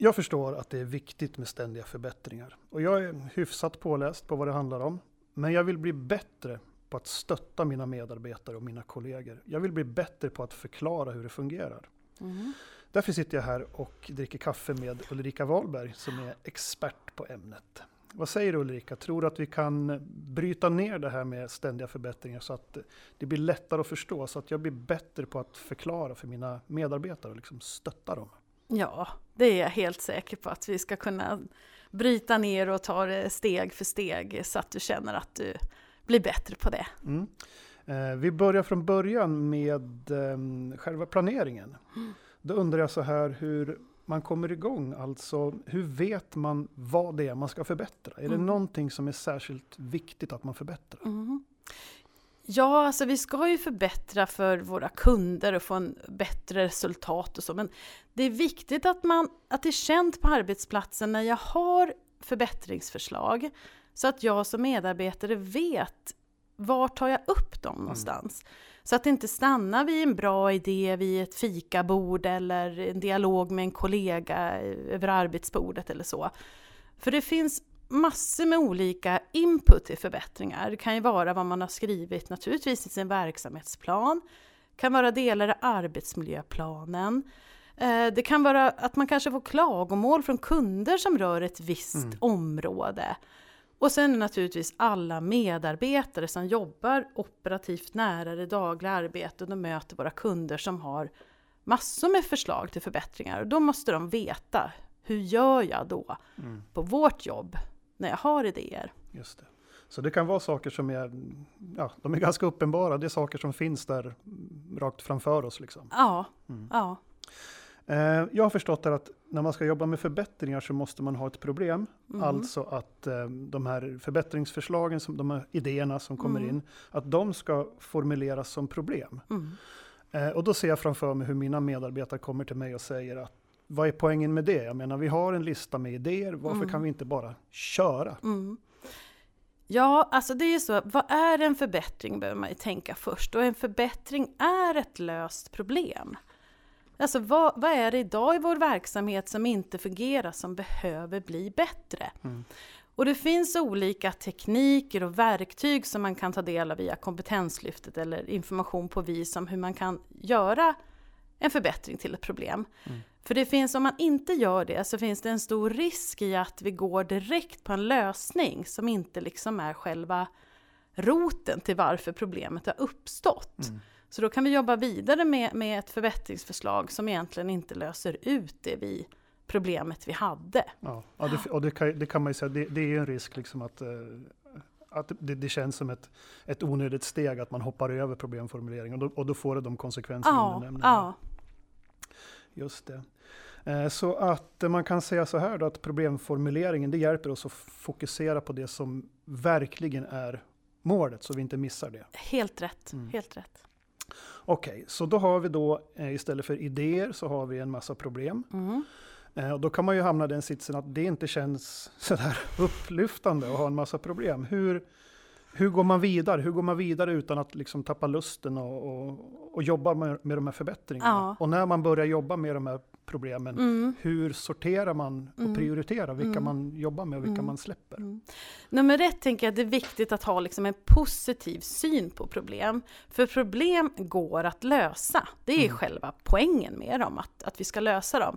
Jag förstår att det är viktigt med ständiga förbättringar och jag är hyfsat påläst på vad det handlar om. Men jag vill bli bättre på att stötta mina medarbetare och mina kollegor. Jag vill bli bättre på att förklara hur det fungerar. Mm. Därför sitter jag här och dricker kaffe med Ulrika Wahlberg som är expert på ämnet. Vad säger du Ulrika, tror du att vi kan bryta ner det här med ständiga förbättringar så att det blir lättare att förstå, så att jag blir bättre på att förklara för mina medarbetare och liksom stötta dem? Ja, det är jag helt säker på att vi ska kunna bryta ner och ta det steg för steg så att du känner att du blir bättre på det. Mm. Eh, vi börjar från början med eh, själva planeringen. Mm. Då undrar jag så här hur man kommer igång, alltså hur vet man vad det är man ska förbättra? Är mm. det någonting som är särskilt viktigt att man förbättrar? Mm. Ja, alltså vi ska ju förbättra för våra kunder och få en bättre resultat och så, men det är viktigt att, man, att det är känt på arbetsplatsen när jag har förbättringsförslag, så att jag som medarbetare vet var tar jag upp dem mm. någonstans. Mm. Så att det inte stannar vid en bra idé vid ett fikabord eller en dialog med en kollega över arbetsbordet eller så. För det finns massor med olika input till förbättringar. Det kan ju vara vad man har skrivit naturligtvis i sin verksamhetsplan, det kan vara delar av arbetsmiljöplanen, eh, det kan vara att man kanske får klagomål från kunder som rör ett visst mm. område. Och sen naturligtvis alla medarbetare som jobbar operativt nära det dagliga arbetet och möter våra kunder som har massor med förslag till förbättringar. Och då måste de veta, hur gör jag då mm. på vårt jobb när jag har idéer? Just det. Så det kan vara saker som är, ja, de är ganska uppenbara, det är saker som finns där rakt framför oss. Liksom. Ja, mm. ja. Eh, jag har förstått att när man ska jobba med förbättringar så måste man ha ett problem. Mm. Alltså att eh, de här förbättringsförslagen, de här idéerna som kommer mm. in, att de ska formuleras som problem. Mm. Eh, och då ser jag framför mig hur mina medarbetare kommer till mig och säger att vad är poängen med det? Jag menar, vi har en lista med idéer, varför mm. kan vi inte bara köra? Mm. Ja, alltså det är ju så, vad är en förbättring behöver man ju tänka först. Och en förbättring är ett löst problem. Alltså vad, vad, är det idag i vår verksamhet som inte fungerar, som behöver bli bättre? Mm. Och det finns olika tekniker och verktyg som man kan ta del av via Kompetenslyftet eller information på vis om hur man kan göra en förbättring till ett problem. Mm. För det finns, om man inte gör det, så finns det en stor risk i att vi går direkt på en lösning som inte liksom är själva roten till varför problemet har uppstått. Mm. Så då kan vi jobba vidare med, med ett förbättringsförslag som egentligen inte löser ut det vi, problemet vi hade. Ja, ja det, och det kan, det kan man ju säga, det, det är en risk liksom att, eh, att det, det, känns som ett, ett onödigt steg att man hoppar över problemformuleringen och och då får det de konsekvenser ja, du nämner. Ja. Just det. Eh, så att man kan säga så här då att problemformuleringen det hjälper oss att fokusera på det som verkligen är målet så vi inte missar det. Helt rätt, mm. helt rätt. Okej, okay, så då har vi då eh, istället för idéer så har vi en massa problem. Mm. Eh, och då kan man ju hamna i den sitsen att det inte känns sådär upplyftande att ha en massa problem. Hur, hur går man vidare? Hur går man vidare utan att liksom tappa lusten och, och, och jobba med, med de här förbättringarna? Ja. Och när man börjar jobba med de här problemen, mm. hur sorterar man och mm. prioriterar vilka mm. man jobbar med och vilka mm. man släpper? Mm. Nummer ett tänker jag att det är viktigt att ha liksom en positiv syn på problem. För problem går att lösa. Det är mm. själva poängen med dem, att, att vi ska lösa dem.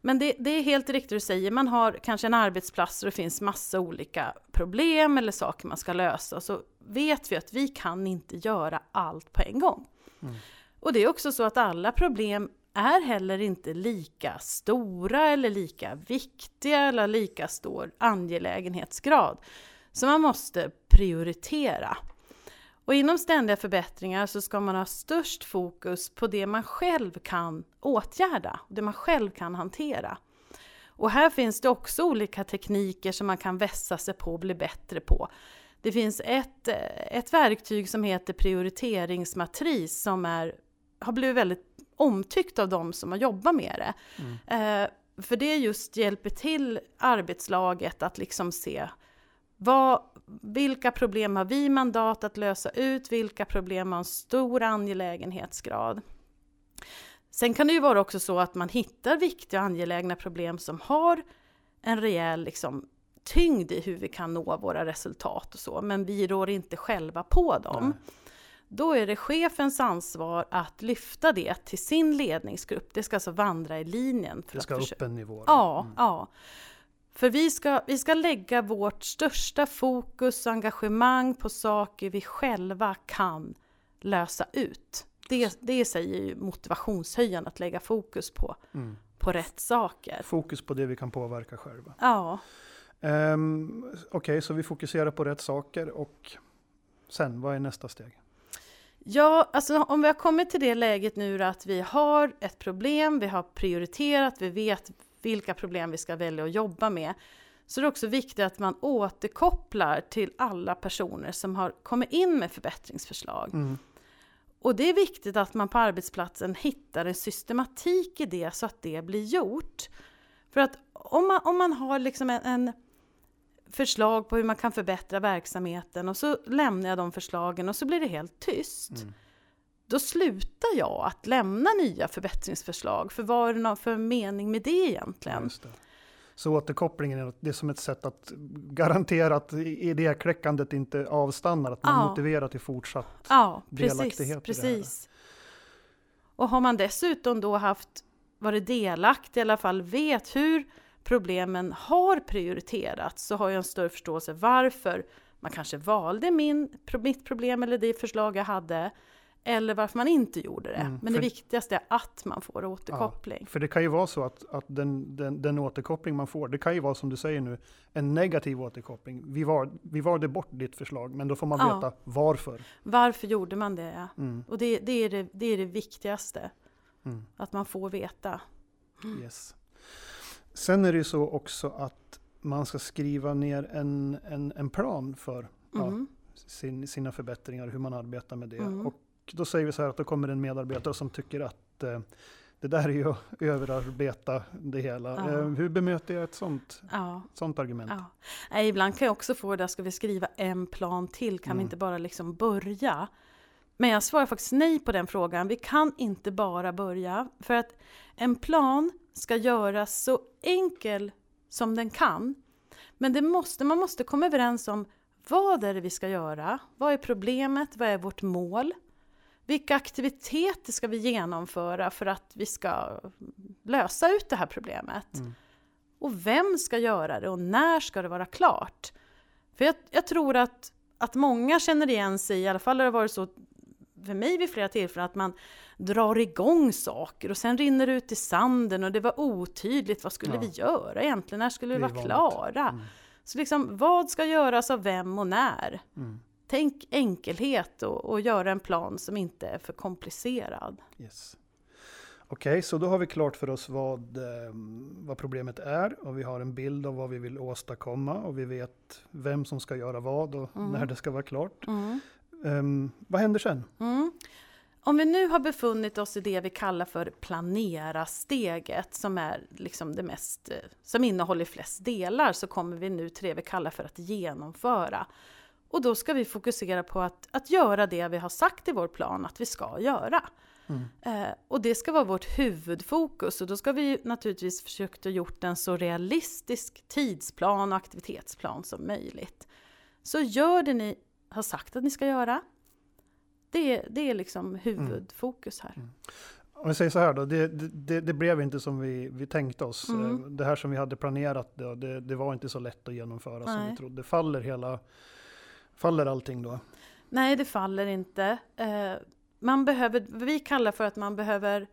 Men det, det, är helt riktigt du säger, man har kanske en arbetsplats och det finns massa olika problem eller saker man ska lösa. Så vet vi att vi kan inte göra allt på en gång. Mm. Och det är också så att alla problem är heller inte lika stora eller lika viktiga eller lika stor angelägenhetsgrad. Så man måste prioritera. Och inom ständiga förbättringar så ska man ha störst fokus på det man själv kan åtgärda, det man själv kan hantera. Och här finns det också olika tekniker som man kan vässa sig på och bli bättre på. Det finns ett, ett verktyg som heter prioriteringsmatris som är, har blivit väldigt omtyckt av de som har jobbat med det. Mm. Eh, för det just hjälper till arbetslaget att liksom se vad, vilka problem har vi mandat att lösa ut? Vilka problem har en stor angelägenhetsgrad? Sen kan det ju vara också så att man hittar viktiga och angelägna problem som har en rejäl liksom, tyngd i hur vi kan nå våra resultat och så, men vi rår inte själva på dem. Nej. Då är det chefens ansvar att lyfta det till sin ledningsgrupp. Det ska alltså vandra i linjen. För det ska upp en nivå? Ja, mm. ja. För vi ska, vi ska lägga vårt största fokus och engagemang på saker vi själva kan lösa ut. Det, det säger ju motivationshöjande att lägga fokus på, mm. på rätt saker. Fokus på det vi kan påverka själva. Ja. Um, Okej, okay, så vi fokuserar på rätt saker och sen, vad är nästa steg? Ja, alltså om vi har kommit till det läget nu att vi har ett problem, vi har prioriterat, vi vet vilka problem vi ska välja att jobba med, så det är också viktigt att man återkopplar till alla personer som har kommit in med förbättringsförslag. Mm. Och det är viktigt att man på arbetsplatsen hittar en systematik i det så att det blir gjort. För att om man, om man har liksom en, en förslag på hur man kan förbättra verksamheten och så lämnar jag de förslagen och så blir det helt tyst. Mm. Då slutar jag att lämna nya förbättringsförslag. För vad är det för mening med det egentligen? Ja, så återkopplingen är, det är som ett sätt att garantera att idékläckandet inte avstannar, att man ja. motiverar till fortsatt ja, delaktighet precis, precis. Och har man dessutom då haft varit delaktig, i alla fall vet hur problemen har prioriterats, så har jag en större förståelse varför man kanske valde min, mitt problem eller det förslag jag hade, eller varför man inte gjorde det. Mm, Men det viktigaste är att man får återkoppling. Ja, för det kan ju vara så att, att den, den, den, återkoppling man får, det kan ju vara som du säger nu, en negativ återkoppling. Vi, var, vi valde bort ditt förslag, men då får man ja. veta varför. Varför gjorde man det? Ja. Mm. Och det, det, är det, det är det viktigaste, mm. att man får veta. Yes. Sen är det ju så också att man ska skriva ner en, en, en plan för mm. sin, sina förbättringar, hur man arbetar med det. Mm. Och då säger vi så här att då kommer en medarbetare som tycker att eh, det där är ju att överarbeta det hela. Ja. Eh, hur bemöter jag ett sånt, ja. sånt argument? Ja. Nej, ibland kan jag också få det, ska vi skriva en plan till? Kan mm. vi inte bara liksom börja? Men jag svarar faktiskt nej på den frågan. Vi kan inte bara börja. För att en plan ska göras så enkel som den kan. Men det måste, man måste komma överens om vad är det vi ska göra? Vad är problemet? Vad är vårt mål? Vilka aktiviteter ska vi genomföra för att vi ska lösa ut det här problemet? Mm. Och vem ska göra det och när ska det vara klart? För jag, jag, tror att, att många känner igen sig, i alla fall har det varit så för mig vid flera tillfällen, att man drar igång saker och sen rinner det ut i sanden och det var otydligt. Vad skulle ja. vi göra egentligen? När skulle vi vara klara? Mm. Så liksom, vad ska göras av vem och när? Mm. Tänk enkelhet och, och göra en plan som inte är för komplicerad. Yes. Okej, okay, så då har vi klart för oss vad, eh, vad problemet är och vi har en bild av vad vi vill åstadkomma och vi vet vem som ska göra vad och mm. när det ska vara klart. Mm. Um, vad händer sen? Mm. Om vi nu har befunnit oss i det vi kallar för planera-steget, som är liksom det mest, eh, som innehåller flest delar, så kommer vi nu till det vi kallar för att genomföra. Och då ska vi fokusera på att, att göra det vi har sagt i vår plan att vi ska göra. Mm. Eh, och det ska vara vårt huvudfokus och då ska vi naturligtvis försökt att gjort en så realistisk tidsplan och aktivitetsplan som möjligt. Så gör det ni har sagt att ni ska göra. Det, det är liksom huvudfokus här. Mm. Om vi säger så här då, det, det, det, blev inte som vi, vi tänkte oss. Mm. Eh, det här som vi hade planerat, då, det, det var inte så lätt att genomföra Nej. som vi trodde. Faller hela, faller allting då? Nej, det faller inte. Eh, man behöver, vi kallar för att man behöver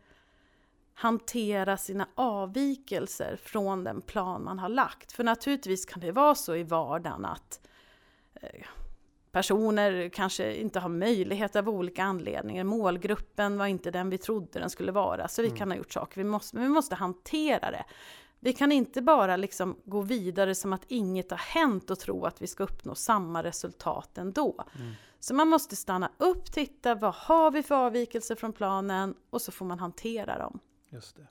hantera sina avvikelser från den plan man har lagt. För naturligtvis kan det vara så i vardagen att eh, personer kanske inte har möjlighet av olika anledningar. Målgruppen var inte den vi trodde den skulle vara, så vi mm. kan ha gjort saker. Vi måste, men vi måste hantera det. Vi kan inte bara liksom gå vidare som att inget har hänt och tro att vi ska uppnå samma resultat ändå. Mm. Så man måste stanna upp, titta, vad har vi för avvikelser från planen och så får man hantera dem. Just det.